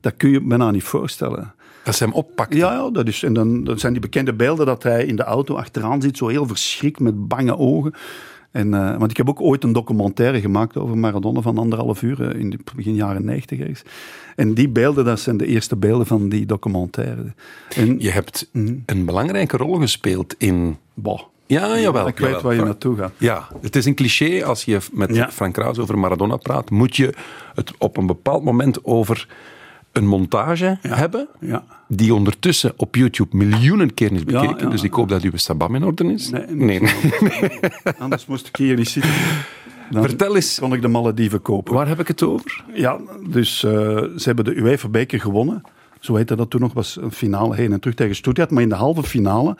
Dat kun je bijna niet voorstellen. Dat ze hem oppakten. Ja, ja dat is, en dan zijn die bekende beelden dat hij in de auto achteraan zit, zo heel verschrikt met bange ogen. En, eh, want ik heb ook ooit een documentaire gemaakt over Maradona van anderhalf uur eh, in de begin jaren negentig ergens. En die beelden, dat zijn de eerste beelden van die documentaire. En, Je hebt een belangrijke rol gespeeld in... Ja, jawel. ik weet waar je naartoe gaat. Ja, het is een cliché als je met Ja. Frank Raas over Maradona praat. Moet je het op een bepaald moment over een montage hebben. Ja. Die ondertussen op YouTube miljoenen keer is bekeken. Dus ik hoop dat uw sabam in orde is. Nee, nee. Anders moest ik hier niet zitten. Dan Vertel eens, kon ik de Malediven kopen. waar heb ik het over? Ja, dus eh, ze hebben de UEFA-beker gewonnen. Zo heette dat toen nog, was een finale heen en terug tegen Stuttgart. Maar in de halve finale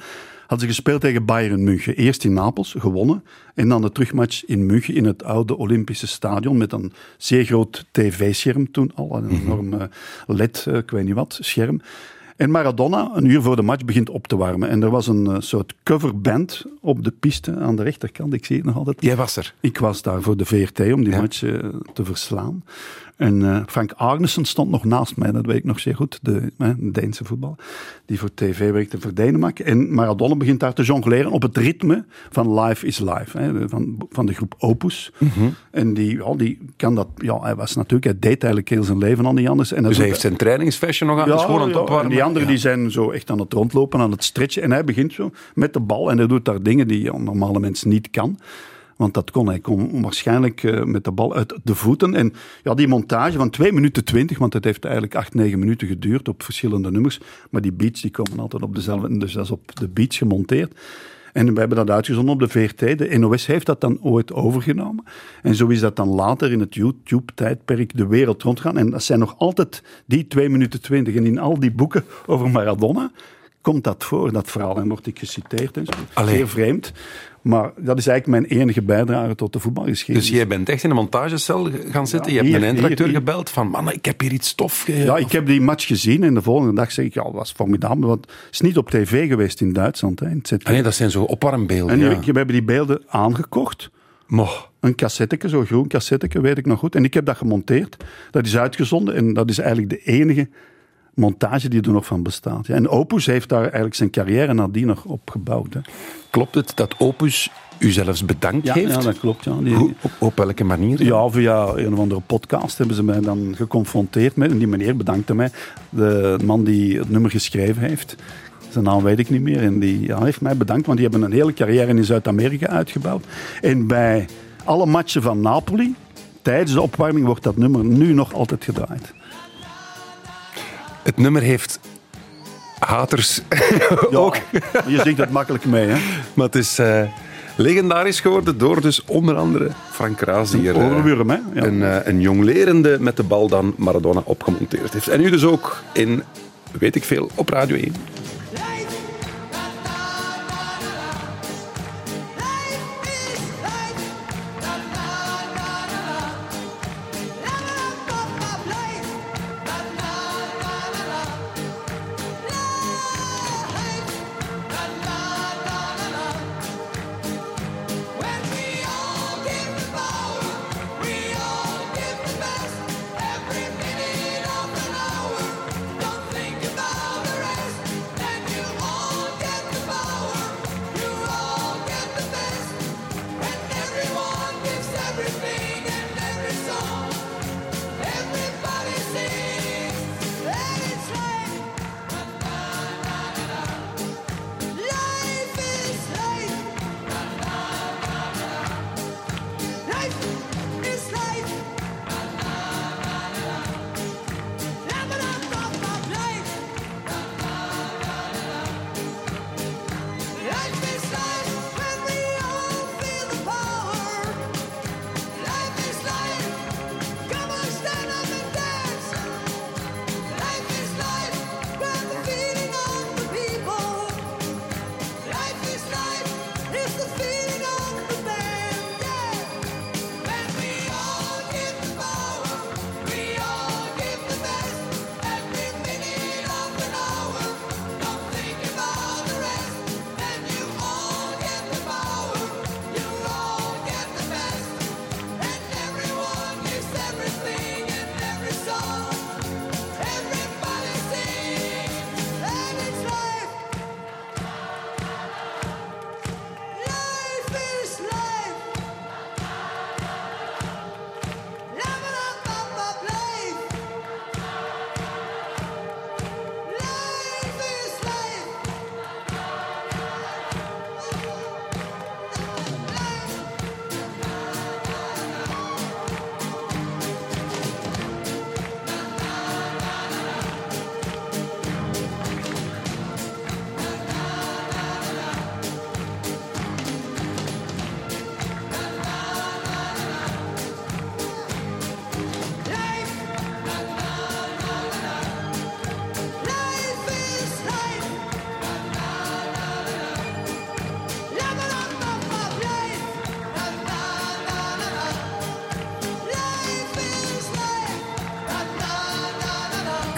hadden ze gespeeld tegen Bayern München. Eerst in Napels, gewonnen. En dan de terugmatch in München in het oude Olympische stadion. Met een zeer groot tv-scherm toen al. Een enorm eh, LED, eh, ik weet niet wat, scherm. En Maradona, een uur voor de match, begint op te warmen. En er was een eh, soort coverband op de piste aan de rechterkant. Ik zie het nog altijd. Jij was er. Ik was daar voor de VRT om die Ja. match te verslaan. En eh, Frank Arnesen stond nog naast mij, dat weet ik nog zeer goed, de, de Deense voetbal, die voor tv werkte voor Denemark. En Maradona begint daar te jongleren op het ritme van Life is Life, hè, de- van, van de groep Opus. Mhm. En die, ja, die kan dat, ja, hij was natuurlijk, hij deed eigenlijk heel zijn leven al niet anders. En Dus hij heeft zijn trainingsvestje nog aan. ja, het ja, opwarmen. en die anderen Ja. die zijn zo echt aan het rondlopen, aan het stretchen. En hij begint zo met de bal en hij doet daar dingen die een normale mens niet kan. Want dat kon hij. kon waarschijnlijk eh, met de bal uit de voeten. En ja, die montage van 2 minuten 20, want het heeft eigenlijk 8, 9 minuten geduurd op verschillende nummers. Maar die beats die komen altijd op dezelfde, dus dat is op de beats gemonteerd. En we hebben dat uitgezonden op de VRT. De NOS heeft dat dan ooit overgenomen. En zo is dat dan later in het YouTube-tijdperk de wereld rondgaan. En dat zijn nog altijd die 2 minuten 20. En in al die boeken over Maradona komt dat voor, dat verhaal. En wordt ik geciteerd en zo. Allee. Zeer vreemd. Maar dat is eigenlijk mijn enige bijdrage tot de voetbalgeschiedenis. Dus jij bent echt in een montagecel gaan zitten. je hebt hier, een eindredacteur gebeld van... Man, ik heb hier iets stof. ge- Ja, ik heb die match gezien en de volgende dag zeg ik, ja, dat was formidabel. Want het is niet op tv geweest in Duitsland. Hè. Ah, nee, dat zijn zo opwarmbeelden. en ja. we hebben die beelden aangekocht. Moch. Een cassetteke, zo'n groen cassetteke, weet ik nog goed. En ik heb dat gemonteerd. Dat is uitgezonden en dat is eigenlijk de enige montage die er nog van bestaat. Ja, en Opus heeft daar eigenlijk zijn carrière nadien nog op gebouwd. Hè. Klopt het dat Opus u zelfs bedankt Ja, heeft? ja, dat klopt. Ja. Die, Hoe- op, op welke manier? Ja, via een of andere podcast hebben ze mij dan geconfronteerd met. En die meneer bedankte mij. De man die het nummer geschreven heeft. Zijn naam weet ik niet meer. En die ja, heeft mij bedankt, want die hebben een hele carrière in Zuid-Amerika uitgebouwd. En bij alle matchen van Napoli, tijdens de opwarming, wordt dat nummer nu nog altijd gedraaid. Het nummer heeft haters ook. je zingt het makkelijk mee, hè? Maar het is eh, legendarisch geworden door dus onder andere Frank Raas, die er, eh? Ja. een, eh, een jonglerende met de bal dan Maradona opgemonteerd heeft. En nu dus ook in, weet ik veel, op Radio 1.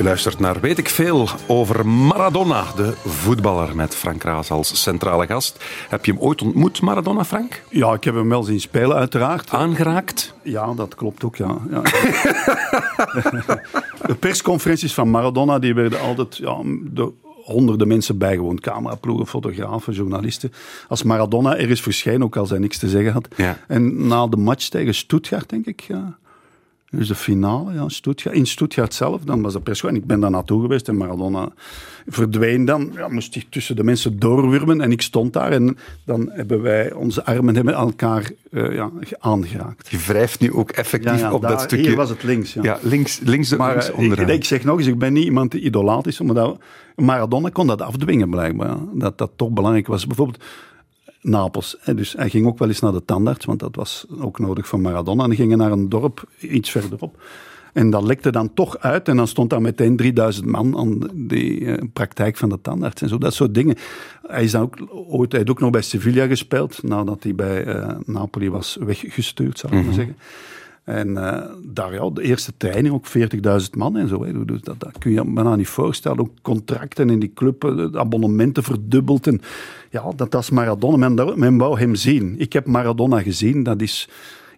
Luistert naar Weet ik veel over Maradona, de voetballer met Frank Raas als centrale gast. Heb je hem ooit ontmoet, Maradona, Frank? Ja, ik heb hem wel zien spelen, uiteraard. Aangeraakt? Ja, dat klopt ook, ja. ja. de persconferenties van Maradona die werden altijd ja, door honderden mensen bijgewoond. Cameraploegen, fotografen, journalisten. Als Maradona ergens verscheen, ook als hij niks te zeggen had. Ja. En na de match tegen Stuttgart, denk ik... Ja, dus de finale ja, Stuttgart, in Stuttgart zelf, dan was de persco. En ik ben daar naartoe geweest en Maradona verdween dan. Ja, moest hij tussen de mensen doorwurmen en ik stond daar. En dan hebben wij, onze armen hebben elkaar uh, ja, aangeraakt. Je wrijft nu ook effectief Ja, op daar- dat stukje. Hier was het links, ja. Ja, links, links, de, Maar links eh, onderaan. ik, ik zeg nog eens, ik ben niet iemand die idolaat is, maar dat, Maradona kon dat afdwingen blijkbaar. Dat dat toch belangrijk was. Bijvoorbeeld Napels. Dus hij ging ook wel eens naar de tandarts, want dat was ook nodig van Maradona. En die gingen naar een dorp iets verderop. En dat lekte dan toch uit en dan stond daar meteen 3000 man aan die eh, praktijk van de tandarts en zo. Dat soort dingen. Hij is dan ook ooit, hij heeft ook nog bij Sevilla gespeeld, nadat hij bij eh, Napoli was weggestuurd, zou ik maar zeggen. En eh, daar, ja, de eerste training ook 40.000 man en zo. Hè. Dus dat, dat kun je je bijna niet voorstellen. Ook contracten in die club, eh, abonnementen verdubbeld. En, ja, dat, dat is Maradona. Men, men wou hem zien. Ik heb Maradona gezien. Dat is,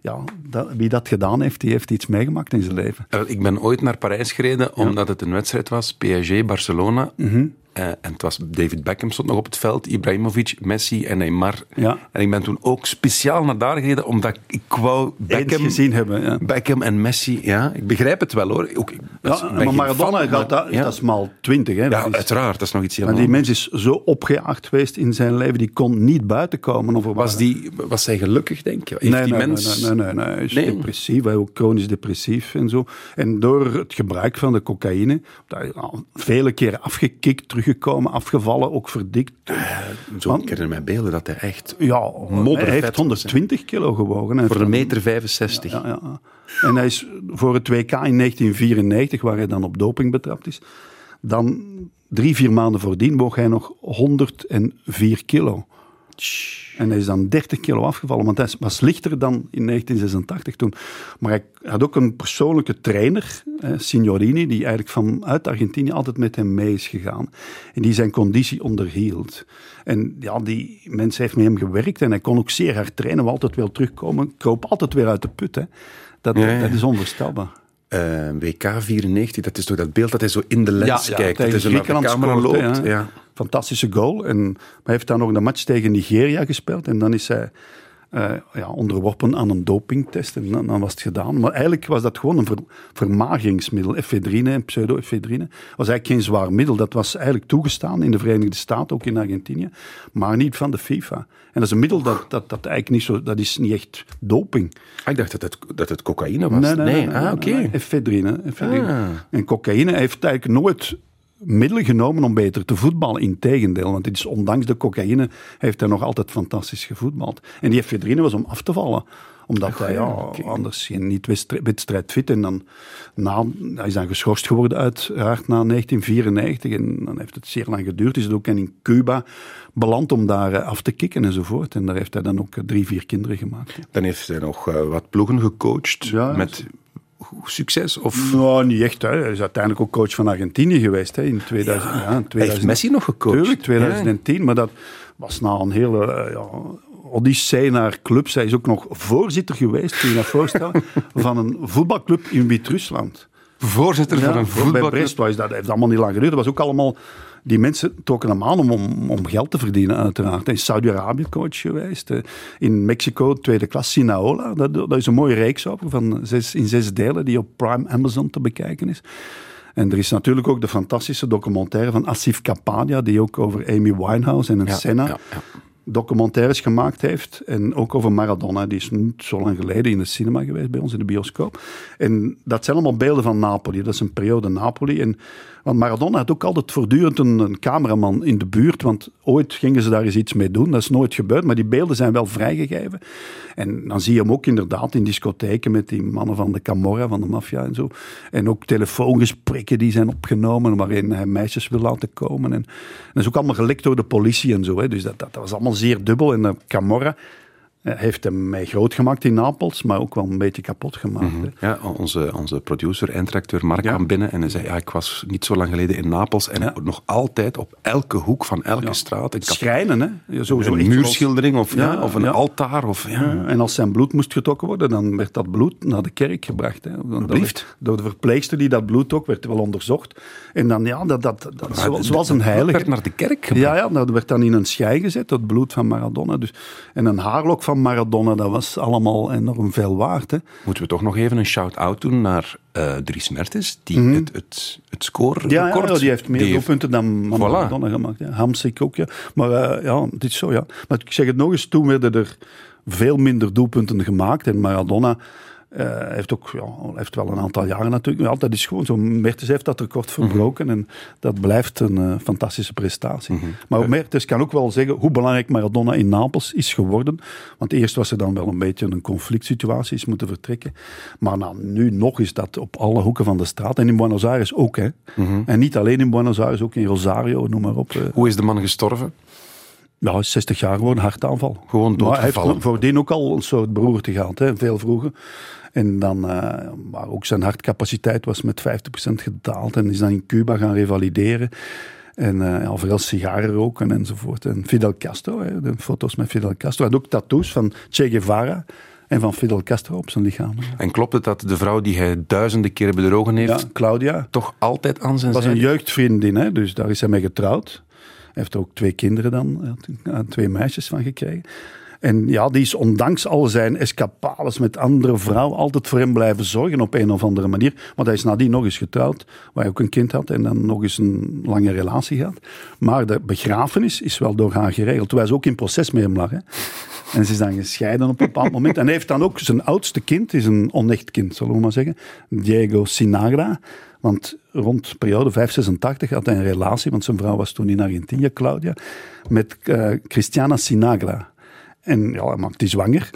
ja, dat, wie dat gedaan heeft, die heeft iets meegemaakt in zijn leven. Eh, Ik ben ooit naar Parijs gereden omdat het een wedstrijd was, PSG, Barcelona. Mhm. Eh, en het was David Beckham stond nog op het veld, Ibrahimovic, Messi en Neymar. Ja. En ik ben toen ook speciaal naar daar gereden omdat ik, wou Eens Beckham, gezien hebben. Ja. Beckham en Messi. Ja, ik begrijp het wel hoor. Ook, Ja, maar Maradona, fan, gaat dat, dat is maal 20. Hè. Ja, is- uiteraard, dat is nog iets heel maar die mens is zo opgejaagd geweest in zijn leven, die kon niet buiten komen. Of Was, die, was hij gelukkig, denk je? Heeft nee, die nee, mens... nee, nee, nee, nee, Hij is Nee? depressief, hij is ook chronisch depressief en zo. En door het gebruik van de cocaïne, dat hij al vele keren afgekikt, teruggekomen, afgevallen, ook verdikt. Zo, ik herinner mij beelden dat hij echt... Ja, hij heeft was, 120 kilo gewogen. Voor een meter 65. Ja, ja. En hij is voor het WK in 1994, waar hij dan op doping betrapt is, dan drie, vier maanden voordien woog hij nog 104 kilo. En hij is dan 30 kilo afgevallen, want hij was lichter dan in 1986 toen. Maar hij had ook een persoonlijke trainer, eh, Signorini, die eigenlijk vanuit Argentinië altijd met hem mee is gegaan. En die zijn conditie onderhield. En ja, die mens heeft met hem gewerkt en hij kon ook zeer hard trainen, wou altijd wel terugkomen, kroop altijd weer uit de put. Hè. Dat, Ja, ja. dat is onvestelbaar. Eh, WK 94, dat is toch dat beeld dat hij zo in de lens kijkt. Dat hij zo naar de Griekenland camera scoort, loopt. hè, Ja. Fantastische goal. En, maar hij heeft dan nog een match tegen Nigeria gespeeld. En dan is hij eh, ja, onderworpen aan een dopingtest. En dan, dan was het gedaan. Maar eigenlijk was dat gewoon een ver- vermageringsmiddel. Efedrine en pseudo-efedrine. was eigenlijk geen zwaar middel. Dat was eigenlijk toegestaan in de Verenigde Staten, ook in Argentinië. Maar niet van de FIFA. En dat is een middel dat, dat, dat eigenlijk niet zo... Dat is niet echt doping. Ah, ik dacht dat het, dat het cocaïne was. ah, oké. nee, efedrine. efedrine. Ah. En cocaïne heeft eigenlijk nooit middelen genomen om beter te voetballen. Integendeel, want het is ondanks de cocaïne heeft hij nog altijd fantastisch gevoetbald. En die efedrine was om af te vallen omdat hij ja, anders geen, niet wedstrijd- wedstrijdfit en dan na, hij is dan geschorst geworden uiteraard na 1994 en dan heeft het zeer lang geduurd. Is het ook in Cuba beland om daar eh, af te kicken enzovoort. En daar heeft hij dan ook eh, drie, vier kinderen gemaakt. Dan heeft hij nog eh, wat ploegen gecoacht Ja, met succes. Of Nou, niet echt. Hè. Hij is uiteindelijk ook coach van Argentinië geweest hè, in 2000. Ja, in hij 2000 heeft Messi nog gecoacht. Tuurlijk, 2010. Maar dat was na een hele eh, ja, odyssee naar clubs. Hij is ook nog voorzitter geweest, kun je je dat voorstellen, van een voetbalclub in Wit-Rusland. Voorzitter van een Bij voetbalclub. Brest was dat heeft allemaal niet lang geduurd. Dat was ook allemaal... Die mensen trokken hem aan om, om, om geld te verdienen, uiteraard. Hij is Saudi-Arabië coach geweest. eh, In Mexico, tweede klas, Sinaola. Dat, dat is een mooie reeks over, van zes, in zes delen, die op Prime Amazon te bekijken is. En er is natuurlijk ook de fantastische documentaire van Asif Kapadia, die ook over Amy Winehouse en een Ja, Senna ja, ja. documentaires gemaakt heeft. En ook over Maradona. Die is niet zo lang geleden in de cinema geweest bij ons in de bioscoop. En dat zijn allemaal beelden van Napoli. Dat is een periode Napoli. En, want Maradona had ook altijd voortdurend een, cameraman in de buurt. Want ooit gingen ze daar eens iets mee doen. Dat is nooit gebeurd. Maar die beelden zijn wel vrijgegeven. En dan zie je hem ook inderdaad in discotheken met die mannen van de Camorra, van de maffia en zo. En ook telefoongesprekken die zijn opgenomen waarin hij meisjes wil laten komen. En dat is ook allemaal gelekt door de politie en zo. Hè. Dus dat, dat, dat was allemaal zeer dubbel. En de Camorra Hij heeft hem mij groot gemaakt in Napels, maar ook wel een beetje kapot gemaakt. Mhm. Ja, onze, onze producer, eindredacteur Mark Ja. kwam binnen en hij zei, ja, ik was niet zo lang geleden in Napels en Ja. nog altijd op elke hoek van elke Ja. straat een, Schrijnen, hè? Ja, sowieso een muurschildering of, ja, of een altaar. Of, ja. En als zijn bloed moest getrokken worden, dan werd dat bloed naar de kerk gebracht. Hè. Door de verpleegster die dat bloed ook werd wel onderzocht. En dan, ja, dat, dat, dat, zoals, een dat heilige. werd naar de kerk gebracht. Ja, ja, dat werd dan in een schei gezet, dat bloed van Maradona. Dus, en een haarlok van Maradona, dat was allemaal enorm veel waard. Hè. Moeten we toch nog even een shout-out doen naar eh Dries Mertens, die het, het, het score Mhm. Ja, ja, die heeft meer doelpunten dan Voilà. Maradona gemaakt. Ja. Hamsik ook, ja. Maar eh, ja, het is zo, ja. Maar ik zeg het nog eens, toen werden er veel minder doelpunten gemaakt. En Maradona eh, heeft ook, ja, heeft wel een aantal jaren natuurlijk. Ja, dat is gewoon zo. Mertens heeft dat record verbroken. En dat blijft een eh, fantastische prestatie. Maar Mertens kan ook wel zeggen hoe belangrijk Maradona in Napels is geworden. Want eerst was er dan wel een beetje een conflict situatie, is moeten vertrekken. Maar nou, nu nog is dat op alle hoeken van de straat. En in Buenos Aires ook, hè. En niet alleen in Buenos Aires, ook in Rosario, noem maar op. eh. Hoe is de man gestorven? Ja, hij is 60 jaar geworden, hartaanval. Gewoon Maar hij doodgevallen. heeft voordien ook al een soort beroerte gehad, hè, veel vroeger. En dan, eh, maar ook zijn hartcapaciteit was met 50% gedaald en is dan in Cuba gaan revalideren. En eh ja, veel sigaren roken enzovoort. En Fidel Castro, hè, de foto's met Fidel Castro. Hij had ook tattoos van Che Guevara en van Fidel Castro op zijn lichaam. En klopt het dat de vrouw die hij duizenden keren bedrogen heeft, Ja, Claudia. toch altijd aan zijn was een zijde jeugdvriendin, hè, dus daar is hij mee getrouwd. Heeft ook twee kinderen dan, had, eh, twee meisjes van gekregen. En ja, die is ondanks al zijn escapades met andere vrouwen altijd voor hem blijven zorgen op een of andere manier. Want hij is nadien nog eens getrouwd, waar hij ook een kind had en dan nog eens een lange relatie gehad. Maar de begrafenis is wel door haar geregeld, terwijl ze ook in proces met hem lag. En ze is dan gescheiden op een bepaald moment. En hij heeft dan ook zijn oudste kind, is een onecht kind, zullen we maar zeggen, Diego Sinagra. Want rond periode 586 had hij een relatie, want zijn vrouw was toen in Argentinië, Claudia, met eh, Christiana Sinagra. En ja, hij maakt die zwanger.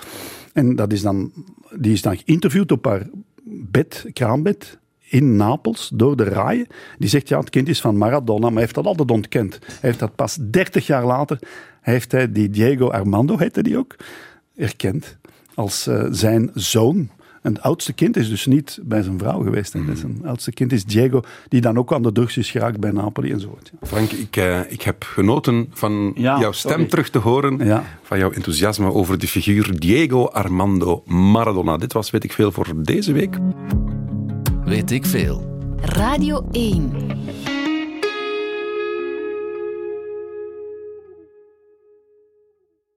En dat is dan, die is dan geïnterviewd op haar bed, kraambed, in Napels, door de RAI. Die zegt, ja, het kind is van Maradona, maar hij heeft dat altijd ontkend. Hij heeft dat pas 30 jaar later, heeft hij die Diego Armando, heette die ook, erkend als eh, zijn zoon. En het oudste kind is dus niet bij zijn vrouw geweest. hè. Zijn oudste kind is Diego, die dan ook aan de drugs is geraakt bij Napoli enzovoort. Ja. Frank, ik, eh, ik heb genoten van Ja, jouw stem sorry. terug te horen. Ja. Van jouw enthousiasme over de figuur Diego Armando Maradona. Dit was Weet ik Veel voor deze week. Weet ik veel. Radio 1.